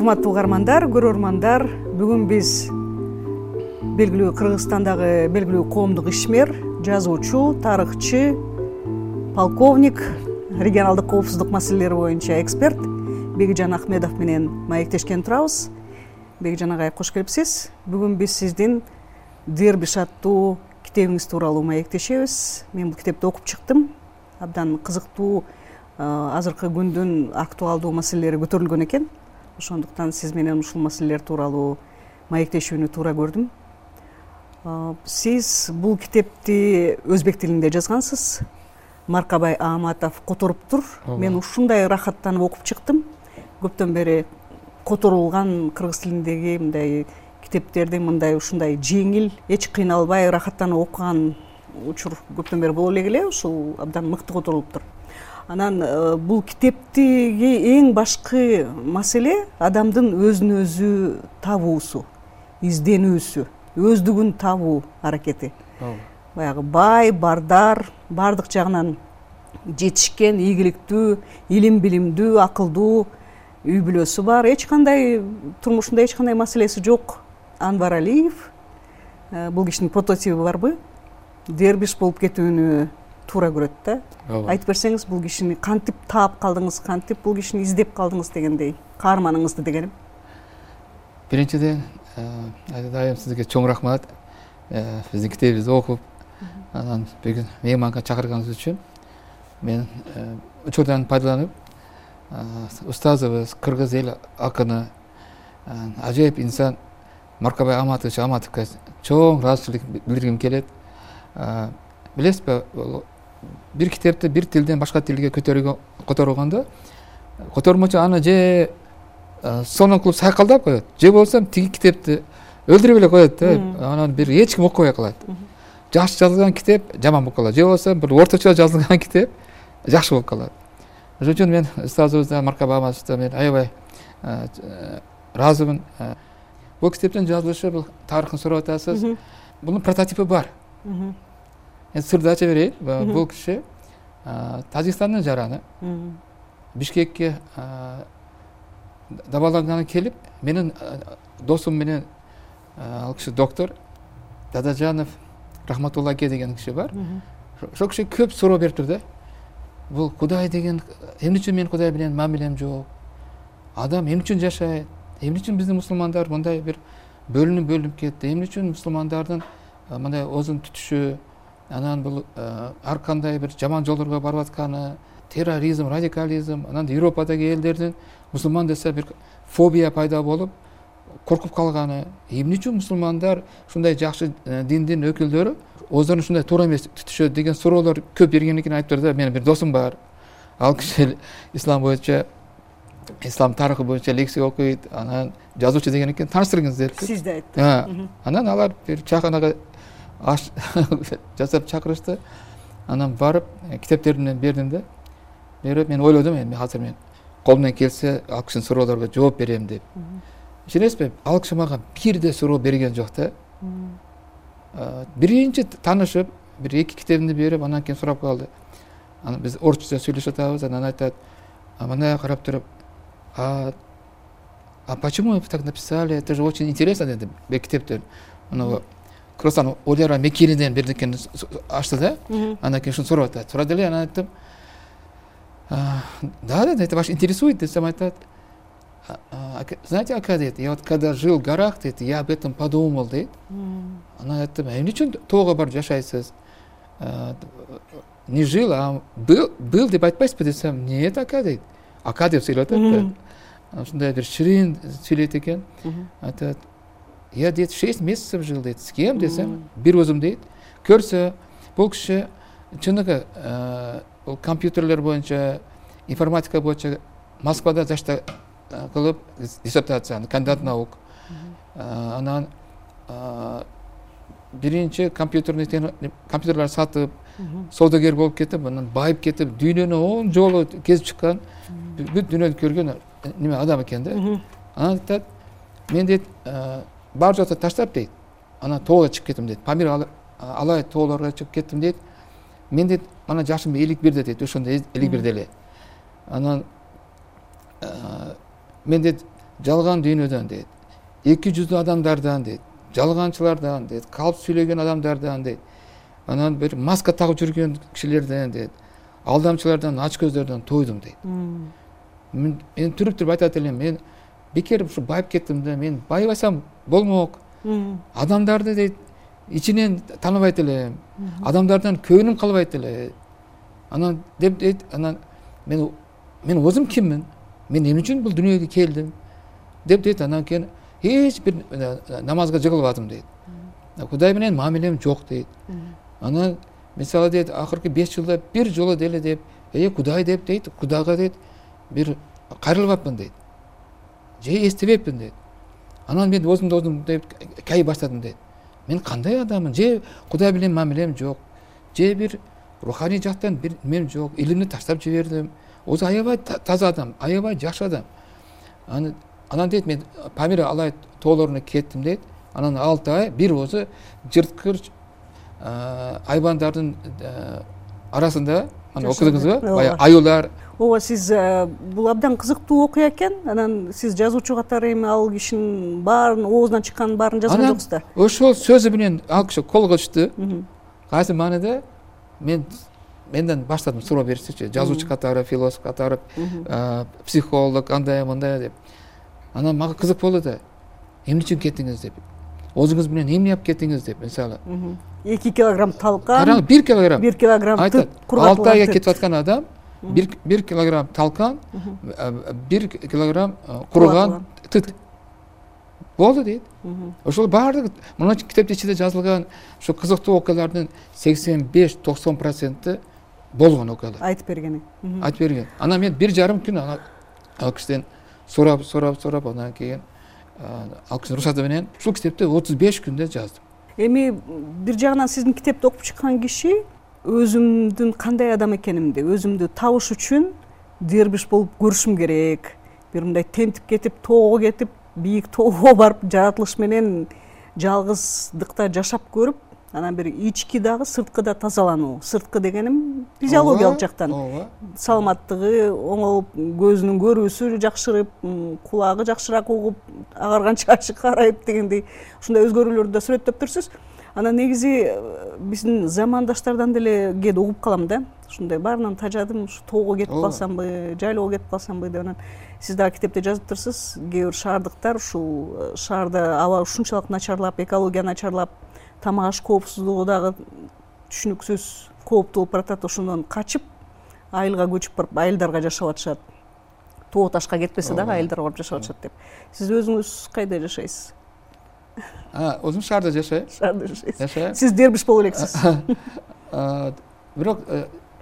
урматтуу угармандар көрөрмандар бүгүн биз белгилүү кыргызстандагы белгилүү коомдук ишмер жазуучу тарыхчы полковник регионалдык коопсуздук маселелери боюнча эксперт бекжан ахмедов менен маектешкен турабыз бекжан агай кош келипсиз. Бүгүн биз сиздин дербиш аттуу китебиңиз тууралуу маектешебиз. Мен бул китепти окуп чыктым. Абдан кызыктуу азыркы күндүн актуалдуу маселелери көтөрүлгөн экен ошондуктан сиз менен ушул маселелер тууралуу маектешүүнү туура көрдүм. Сиз бул китепти өзбек тилинде жазгансыз. Маркабай ааматов которуптур мен ушундай ырахаттанып окуп чыктым. Көптөн бери которулган кыргыз тилиндеги мындай китептерди мындай ушундай жеңил эч кыйналбай ырахаттанып окуган учур көптөн бери боло элек эле ушул абдан мыкты которулуптур анан э, бул китептиги эң башкы маселе адамдын өзүн өзү табуусу изденүүсү өздүгүн табуу аракети. Баягы бай бардар баардык жагынан жетишкен ийгиликтүү илим билимдүү акылдуу үй бүлөсү бар. Эч кандай турмушунда эч кандай маселеси жок. Анвар алиев э, бул кишинин прототиби барбы. Дербиш болуп кетүүнү туура көрөт да. Ооба. Айтып берсеңиз бул кишини кантип таап калдыңыз кантип бул кишини издеп калдыңыз дегендей каарманыңызды дегеним. Биринчиден э, айым сизге чоң рахмат. Э, биздин китебибизди окуп анан бүгүн мейманга чакырганыңыз үчүн мен учурдан пайдаланып устазыбыз кыргыз эл акыны ажайып инсан маркабай аматович аматовго чоң ыраазычылык билдиргим келет. Билесизби бир китепти бир тилден башка тилге которгондо котормочу аны же сонун кылып сайкалдап коет. Же болбосо тиги китепти өлтүрүп эле коет да анан бир эч ким окубай калат. Жакшы жазылган китеп жаман болуп калат. Же болбосо бир орточо жазылган китеп жакшы болуп калат. Ошон үчүн мен устазыбыздан маркабай аматовичтен мен аябай ыраазымын бул китептин жазылышы бул тарыхын сурап атасыз. Бунун прототипи бар сырды ача берейин. Бул киши тажикстандын жараны. Бишкекке дабалангандан келип менин досум менен ал киши доктор дадажанов рахматулла аке деген киши бар. Ошол киши көп суроо бериптир да. Бул кудай деген эмне үчүн менин кудай менен мамилем жок. Адам эмне үчүн жашайт? Эмне үчүн биздин мусулмандар мындай бир бөлүнүп бөлүнүп кетти? Эмне үчүн мусулмандардын мындай оозун түтүшү анан бул ар кандай бир жаман жолдорго барып атканы терроризм радикализм анан европадагы элдердин мусулман десе бир фобия пайда болуп коркуп калганы. Эмне үчүн мусулмандар ушундай жакшы диндин өкүлдөрү ооздорун ушундай туура эмес түтүшөт деген суроолор көп бергенден кийин айтыптыр да менин бир досум бар. Ал киши ислам боюнча ислам тарыхы боюнча лекция окуйт анан жазуучу деген экен тааныштыргыңыз дедипи сизди айтты анан алар бир чайханага аш жасап чакырышты. Анан барып э, китептерди менен бердим да. Берип мен ойлодум эми азыр мен колумдан келсе ал кишинин суроолоруна жооп берем деп. Ишенесизби? Ал киши мага бир да суроо берген жок да. Биринчи таанышып бир эки китебимди берип анан кийин сурап калды. Анан биз орусча сүйлөшүп атабыз анан айтат мындай карап туруп а почему вы так написали? Это же очень интересно деди китепти мону кыргызстан оляра мекенинен бирдекени ачты да. Андан кийин ушуну сурап атат. Сурады эле анан айттым. Да деди это вас интересует десем айтат. Знаете ака дейт я вот когда жил в горах дейт я об этом подумал дейт анан айттым эмне үчүн тоого барып жашайсыз не жил а был был деп айтпайсызбы десем нет ака дейт ака деп сүйлөп атат да ушундай бир ширин сүйлөйт экен айтат я дейт шесть месяцев жил дейт с кем десем? Бир өзүм дейт. Көрсө бул киши чыныгы бул компьютерлер боюнча информатика боюнча москвада зачет кылып диссертацияны кандидат наук. Анан биринчи компьютерный компьютерлерди сатып соодагер болуп кетип анан байып кетип дүйнөнү он жолу кезип чыккан бүт дүйнөнү көргөн неме адам экен да? Анан айтат мен дейт баары жокту таштап дейт. Анан тоого чыгып кеттим дейт. Памир алай тоолорго чыгып кеттим дейт. Мен дейт мана жашым элүү бирде дейт ошондо элүү бирде эле. Анан мен дейт жалган дүйнөдөн дейт эки жүздүү адамдардан дейт жалганчылардан дейт калп сүйлөгөн адамдардан дейт анан бир маска тагып жүргөн кишилерден дейт алдамчылардан ач көздөрдөн тойдум дейт. Мен туруп туруп айтат элем мен бекер ушу байып кеттим да мен байыбасам болмок. Адамдарды дейт ичинен тааныбайт элем адамдардан көңүлүм калбайт эле. Анан деп дейт анан мен мен өзүм киммин? Мен эмне үчүн бул дүйнөгө келдим? деп дейт. Анан кийин эч бир э, намазга жыгылбадым дейт. Кудай менен мамилем жок дейт. Анан мисалы дейт акыркы беш жылда бир жолу деле деп э кудай деп дейт. Кудайга дейт. Бир кайрылбапмын дейт. Же эстебеппин дейт анан мен өзүмдү өзүм деп кай баштадым дейт мен кандай адаммын? Же кудай менен мамилем жок же бир руханий жактан бир немем жок илимди таштап жибердим. Өзү аябай таза адам аябай жакшы адам анан дейт мен памир алай тоолоруна кеттим дейт анан алты ай бир өзү жырткыч айбандардын арасында ана окудуңузбу баягы аюулар ооба сиз бул абдан кызыктуу окуя экен. Анан сиз жазуучу катары эми ал кишинин баарын оозунан чыкканын баарын жазган жоксуз да. ошол сөзү менен ал киши колго түштү. Кайсы мааниде мен менден баштадым суроо беришичи жазуучу катары философ катары психолог андай мындай деп. Анан мага кызык болду да. Эмне үчүн кеттиңиз деп өзүңүз менен эмне алып кеттиңиз деп мисалы. Эки килограмм талкан караңыз бир килограмм. бир килограмм айтат алты айга кетип аткан адам бир килограмм талкан бир килограмм куруган тыт. Болду дейт. Ошол баардыгы мына китептин ичинде жазылган ушу кызыктуу окуялардын сексен беш токсон проценти болгон окуялар. Айтып бергени. Айтып берген. Анан мен бир жарым күн ал кишиден сурап сурап сурап анан кийин ал кишинин уруксаты менен ушул китепти отуз беш күндө жаздым. Эми бир жагынан сиздин китепти окуп чыккан киши өзүмдүн кандай адам экенимди өзүмдү табыш үчүн дербиш болуп көрүшүм керек. Бир мындай тентип кетип тоого кетип бийик тоого барып жаратылыш менен жалгыздыкта жашап көрүп анан бир ички дагы сырткы да тазалануу. Сырткы дегеним физиологиялык жактан. ооба. Саламаттыгы оңолуп көзүнүн көрүүсү жакшырып кулагы жакшыраак угуп агарган чачы карайып дегендей ушундай өзгөрүүлөрдү да сүрөттөп турсуз анан негизи э, биздин замандаштардан деле кээде угуп калам да ушундай баарынан тажадым ушу тоого кетип калсамбы жайлоого кетип калсамбы деп анан сиз дагы китепте жазыптырсыз кээ бир шаардыктар ушул э, шаарда аба ушунчалык начарлап экология начарлап тамак аш коопсуздугу дагы түшүнүксүз кооптуу болуп баратат ошондон качып айылга көчүп барып айылдарга жашап атышат. Тоо ташка кетпесе дагы айылдарга барып жашап атышат деп. Сиз өзүңүз кайда жашайсыз? Өзүм шаарда жашайм. Шаарда жашайсыз. Жашайм. Сиз дербиш боло элексиз. Бирок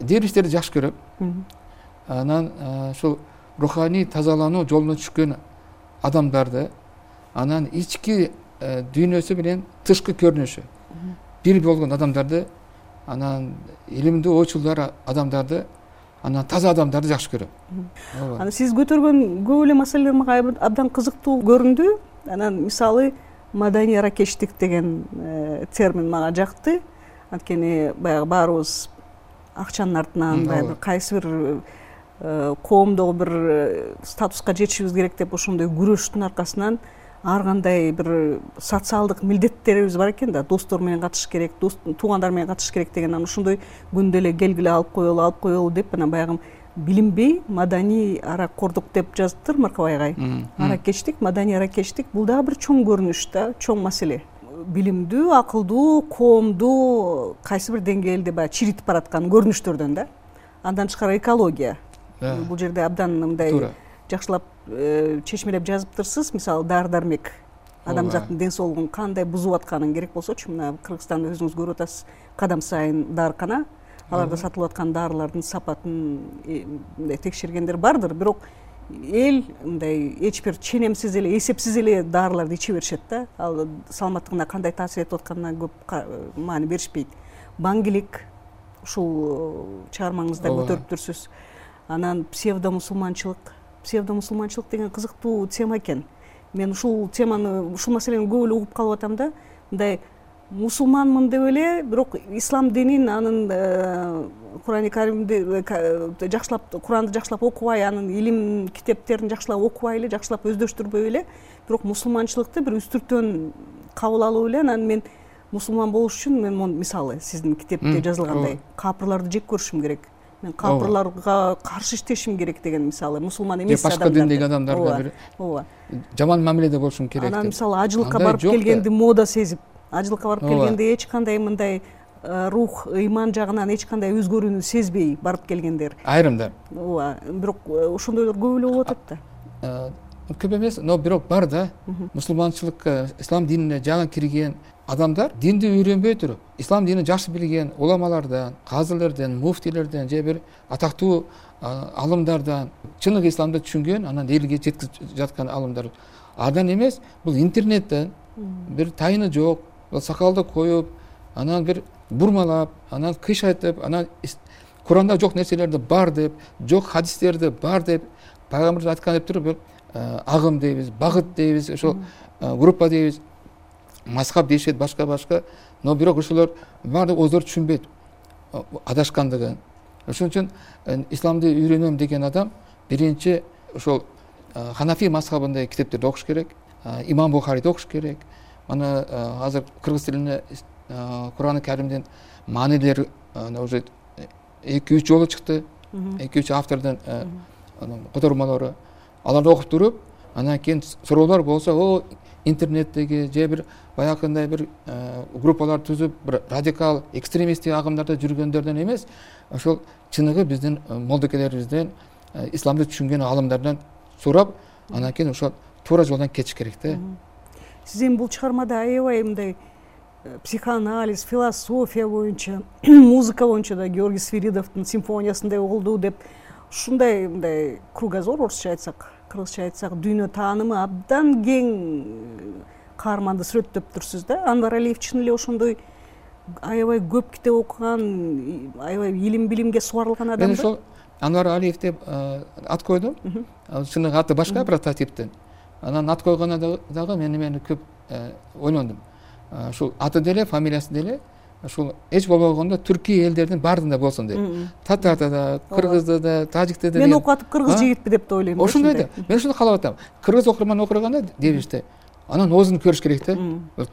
э, дербиштерди жакшы көрөм. Анан ушул руханий тазалануу жолуна түшкөн адамдарды анан ички Э, дүйнөсү менен тышкы көрүнүшү бир болгон адамдарды анан илимдүү ойчулдар адамдарды анан таза адамдарды жакшы көрөм. Ооба. Сиз көтөргөн көп эле маселелер мага абдан кызыктуу көрүндү. Анан мисалы маданий аракечтик деген э, термин мага жакты. Анткени баягы баарыбыз акчанын артынан баягы бир кайсы бир э, коомдогу бир статуска жетишибиз керек деп ошондой күрөштүн аркасынан ар кандай бир социалдык милдеттерибиз бар экен да. Достор менен катышыш керек туугандар менен катышыш керек деген анан ошондой күндө эле келгиле алып коелу алып коелу деп анан баягы билинбей маданий аракордук деп жазыптыр маркабай агай аракечтик маданий аракечтик бул дагы бир чоң көрүнүш да чоң маселе билимдүү акылдуу коомду кайсы бир деңгээлде баягы чиритип бараткан көрүнүштөрдөн да. Андан тышкары экология. Бул жерде абдан мындай туура. жакшылап э, чечмелеп жазыптырсыз мисалы дары дармек. Адамзаттын ден соолугун кандай бузуп атканын керек болсочу мына кыргызстанда өзүңүз көрүп атасыз. Кадам сайын дарыкана аларда сатылып аткан дарылардын сапатын э, мындай текшергендер бардыр. Бирок эл мындай эч бир ченемсиз эле эсепсиз эле дарыларды иче беришет да. Ал саламаттыгына кандай таасир этип атканына көп маани беришпейт. Баңгилик ушул чыгармаңызда көтөрүптүрсүз анан псевдо мусулманчылык псевдо мусулманчылык деген кызыктуу тема экен. Мен ушул теманы ушул маселени көп эле угуп калып атам да мындай мусулманмын деп эле бирок ислам динин анын э, курани каримди э, жакшылап куранды жакшылап окубай анын илим китептерин жакшылап окубай эле жакшылап өздөштүрбөй эле. Бирок мусулманчылыкты бир үстүртөн кабыл алып эле анан мен мусулман болуш үчүн мен мону мисалы сиздин китепте жазылгандай капырларды жек көрүшүм керек. Мен капырларга каршы иштешим керек деген мисалы мусулман эмес башка диндеги адамдарга бир ооба. жаман мамиледе болушум керек анан мисалы ажылыкка барып келгенди мода сезип ажылыкка барып келгенде эч кандай мындай э, рух ыйман жагынан эч кандай өзгөрүүнү сезбей барып келгендер. Айрымдар ооба бирок э, ошондойлор көп эле болуп атат да. Э, көп эмес но бирок бар да. Мусулманчылыкка ислам динине жаңы кирген адамдар динди үйрөнбөй туруп ислам динин жакшы билген уламалардан казылерден муфтийлерден же бир атактуу алымдардан чыныгы исламды түшүнгөн анан элге жеткизип жаткан алымдар. Андан эмес бул интернеттен бир тайыны жок сакалды коюп анан бир бурмалап анан кыйшайтып анан куранда жок нерселерди бар деп жок хадистерди бар деп пайгамбарыбыз айткан деп туруп бир агым дейбиз багыт дейбиз ошол группа дейбиз. Мазхаб дешет башка башка. Но бирок ошолор баардыгы өздөрү түшүнбөйт адашкандыгын. Ошон үчүн э, исламды үйрөнөм деген адам биринчи ошол ханафи мазхабындай китептерди окуш керек имам бухариди окуш керек мына азыр кыргыз тилине курани каримдин маанилери уже эки үч жолу чыкты. Эки үч автордун э, котормолору аларды окуп туруп анан кийин суроолор болсо о интернеттеги же бир баягындай бир э, группалар түзүп бир радикал экстремисттик агымдарда жүргөндөрдөн эмес ошол чыныгы биздин э, молдокелерибизден э, исламды түшүнгөн алымдардан сурап анан кийин ошол туура жолдон кетиш керек да сиз эми бул чыгармада аябай мындай психоанализ философия боюнча музыка боюнча да георгий свиридовдун симфониясындай болду деп ушундай мындай кругозор орусча айтсак кыргызча айтсак дүйнө таанымы абдан кең каарманды сүрөттөптүрсүз да. Анвар алиев чын эле ошондой аябай көп китеп окуган аябай илим билимге субарылган адамбы мен ошол анвар алиев деп ат койдум чыныгы аты башка прототиптин анан ат койгондо дагы мен эмени көп ойлондум. Ушул аты деле фамилиясы деле ушул эч болбогондо түркий элдердин баардыгында болсун деп. Татарда да кыргызда да тажикте да мен окуп атып кыргыз жигитпи деп да ойлойм ошондой да. мен ошондой каалап атам. Кыргыз окурман окуганда дебишти анан оозун көрүш керек да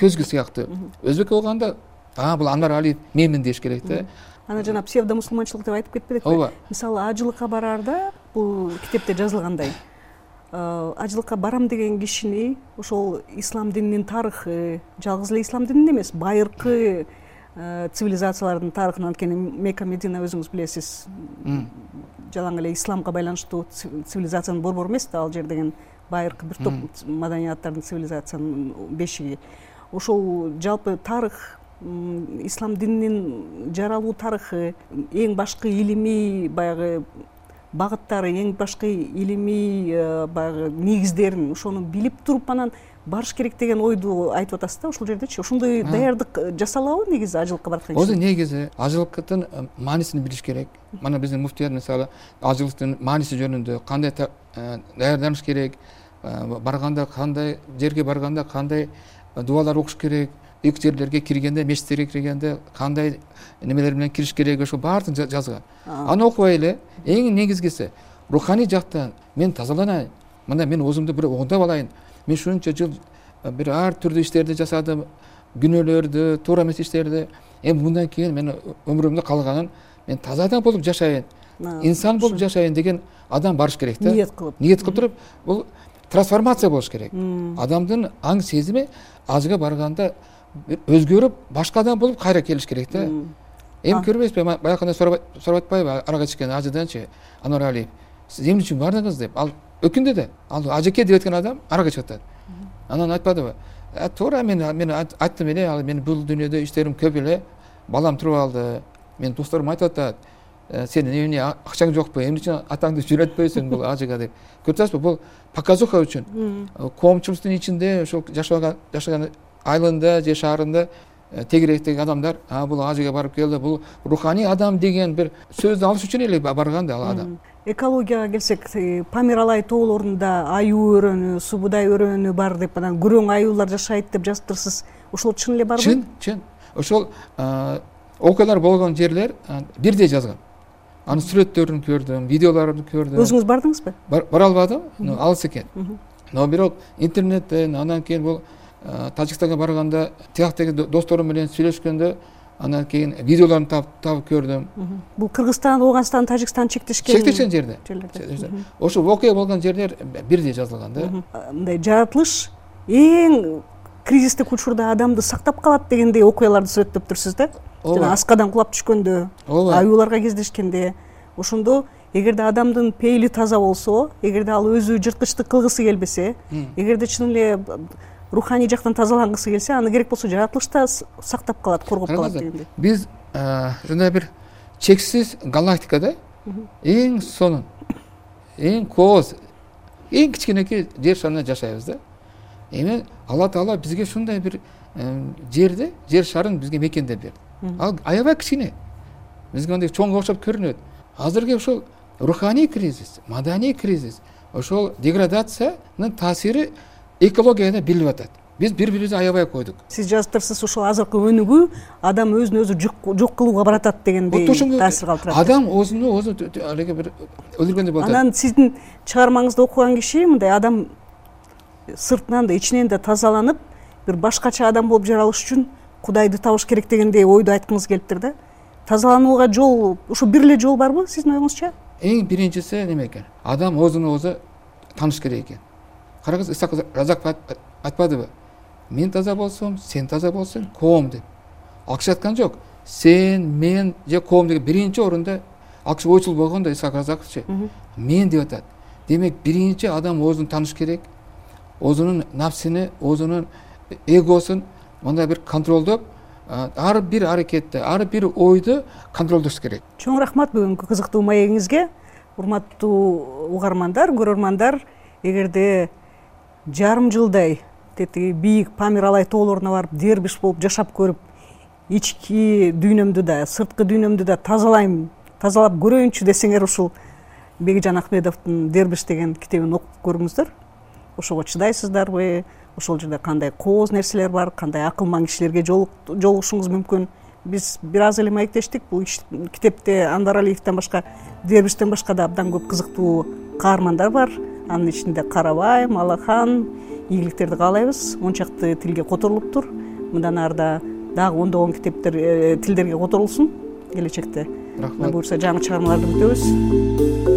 көзгү сыяктуу өзбекке окуганда а бул анвар алиев менмин деш керек да анан жана псевдо мусулманчылык деп айтып кетпедикпи ооба. Мисалы ажылыкка бараарда бул китепте жазылгандай ажылыкка барам деген кишини ошол ислам дининин тарыхы жалгыз эле ислам динин эмес байыркы Э, цивилизациялардын тарыхын анткени мека медина өзүңүз билесиз. Жалаң эле исламга байланыштуу цивилизациянын борбору эмес да ал жер деген байыркы бир топ маданияттардын цивилизациянын бешиги. Ошол жалпы тарых ислам дининин жаралуу тарыхы эң башкы илимий баягы багыттары эң башкы илимий э, баягы негиздерин ошону билип туруп анан барыш керек деген ойду айтып атасыз да ушул жердечи. Ошондой даярдык э, жасалабы негизи ажылыкка бараткан озу негизи ажылыктын э, маанисин билиш керек. Мына биздин муфтият мисалы ажылыктын мааниси жөнүндө кандай даярданыш керек барганда кандай жерге барганда кандай дубалар окуш керек жерлерге киргенде мечиттерге киргенде кандай немелер менен кириш керек ошо баардыгын жазган аны окубай эле. Эң негизгиси руханий жактан мен тазаланайын. Мына мен өзүмдү бир оңдоп алайын. Мен ушунча жыл бир ар түрдүү иштерди жасадым. Күнөөлөрдү туура эмес иштерди. Эми мындан кийин мен өмүрүмдү калганын мен таза адам болуп жашайын. Инсан болуп жашайын деген адам барыш керек да. Ниет кылып. Ниет кылып туруп бул трансформация болуш керек. Адамдын аң сезими ажыга барганда өзгөрүп башка адам болуп кайра келиш керек да. Эми көрбөйсүзбү баягындай сурап атпайбы арага ичкен ажыданчы анвар алиев сиз эмне үчүн бардыңыз? деп. Ал өкүндү да ал ажеке деп айткан адам арага ичип атат. Анан айтпадыбы «Э, туура мен мен айттым эле ал мен бул дүйнөдө иштерим көп эле балам туруп алды менин досторум айтып атат. «Э, сенин эмне акчаң жокпу эмне үчүн атаңды жөнөтпөйсүң бул ажыга деп көрүп атасызбы бул показуха үчүн. Коомчулуктун ичинде ошол жашаган айылында же шаарында тегеректеги адамдар а бул ажыга барып келди бул руханий адам деген бир сөздү алыш үчүн эле барган да ал адам. Экологияга келсек памир алай тоолорунда аюу өрөөнү субудай өрөөнү бар деп анан күрөң аюулар жашайт деп жазыптырсыз. Ошол чын эле барбы чын чын. Ошол окуялар болгон жерлер бирдей жазган. Анын сүрөттөрүн көрдүм видеолорун көрдүм. Өзүңүз бардыңызбы? Бара албадым алыс экен. Но бирок интернеттен анан кийин бул тажикстанга барганда тияктагы досторум менен сүйлөшкөндө анан кийин видеолорун таап көрдүм. Бул кыргызстан ооганстан тажикстан чектешкен чектешкен жерде. ошол окуя болгон жерлер бирдей жазылган да. Мындай жаратылыш эң кризистик учурда адамды сактап калат дегендей окуяларды сүрөттөптүрсүз да. Жана аскадан кулап түшкөндө ооба. аюуларга кездешкенде. Ошондо эгерде адамдын пейили таза болсо эгерде ал өзү жырткычтык кылгысы келбесе эгерде чын эле руханий жактан тазалангысы келсе аны керек болсо жаратылыш да сактап калат коргоп калат дегендей. Биз ушундай бир чексиз галактикада эң сонун эң кооз эң кичинекей жер шарында жашайбыз да. Эми алла таала бизге ушундай бир жерди жер шарын бизге мекендеп берди. Ал аябай кичине бизге мындай чоңго окшоп көрүнөт. Азыркы ушул руханий кризис маданий кризис ошол деградациянын таасири экологияда билинип атат. Биз бири бирибизди аябай койдук. Сиз жазыптырсыз ушул азыркы өнүгүү адам өзүн өзү жок кылууга баратат дегендей таасир калтырат. адам өзүнө өзү алиги бир өлтүргөндөй болуп атат. Анан сиздин чыгармаңызды окуган киши мындай адам сыртынан да ичинен да тазаланып бир башкача адам болуп жаралыш үчүн кудайды табыш керек дегендей ойду айткыңыз келиптир да. Тазаланууга жол ушул бир эле жол барбы сиздин оюңузча? Эң биринчиси неме экен? Адам өзүн өзү тааныш керек экен караңыз исак разаков айтпадыбы мен таза болсом сен таза болсоң коом деп. Ал киши айткан жок. Сен мен же коом деген биринчи орунда ал киши ойчул болгон да исак разаковчу мен деп атат. Демек биринчи адам өзүн тааныш керек. Өзүнүн нафсини өзүнүн эгосун мындай бир контролдоп ар бир аракетти ар бир ойду контролдош керек. Чоң рахмат бүгүнкү кызыктуу маегиңизге. Урматтуу угармандар көрөрмандар эгерде жарым жылдай тетиги бийик памир алай тоолоруна барып дербиш болуп жашап көрүп ички дүйнөмдү да сырткы дүйнөмдү да тазалайм тазалап көрөйүнчү десеңер ушул бекжан ахмедовдун дербиш деген китебин окуп көрүңүздөр. Ошого чыдайсыздарбы? Ошол жерде кандай кооз нерселер бар кандай акылман кишилерге жолугушуңуз мүмкүн? Биз бир аз эле маектештик. Бул китепте анвар алиевден башка дербиштен башка да абдан көп кызыктуу каармандар бар анын ичинде карабай малахан ийгиликтерди каалайбыз. Мончакты тилге которулуптур мындан ары да дагы ондогон китептер э, тилдерге которулсун келечекте рахмат. буюрса жаңы чыгармаларды күтөбүз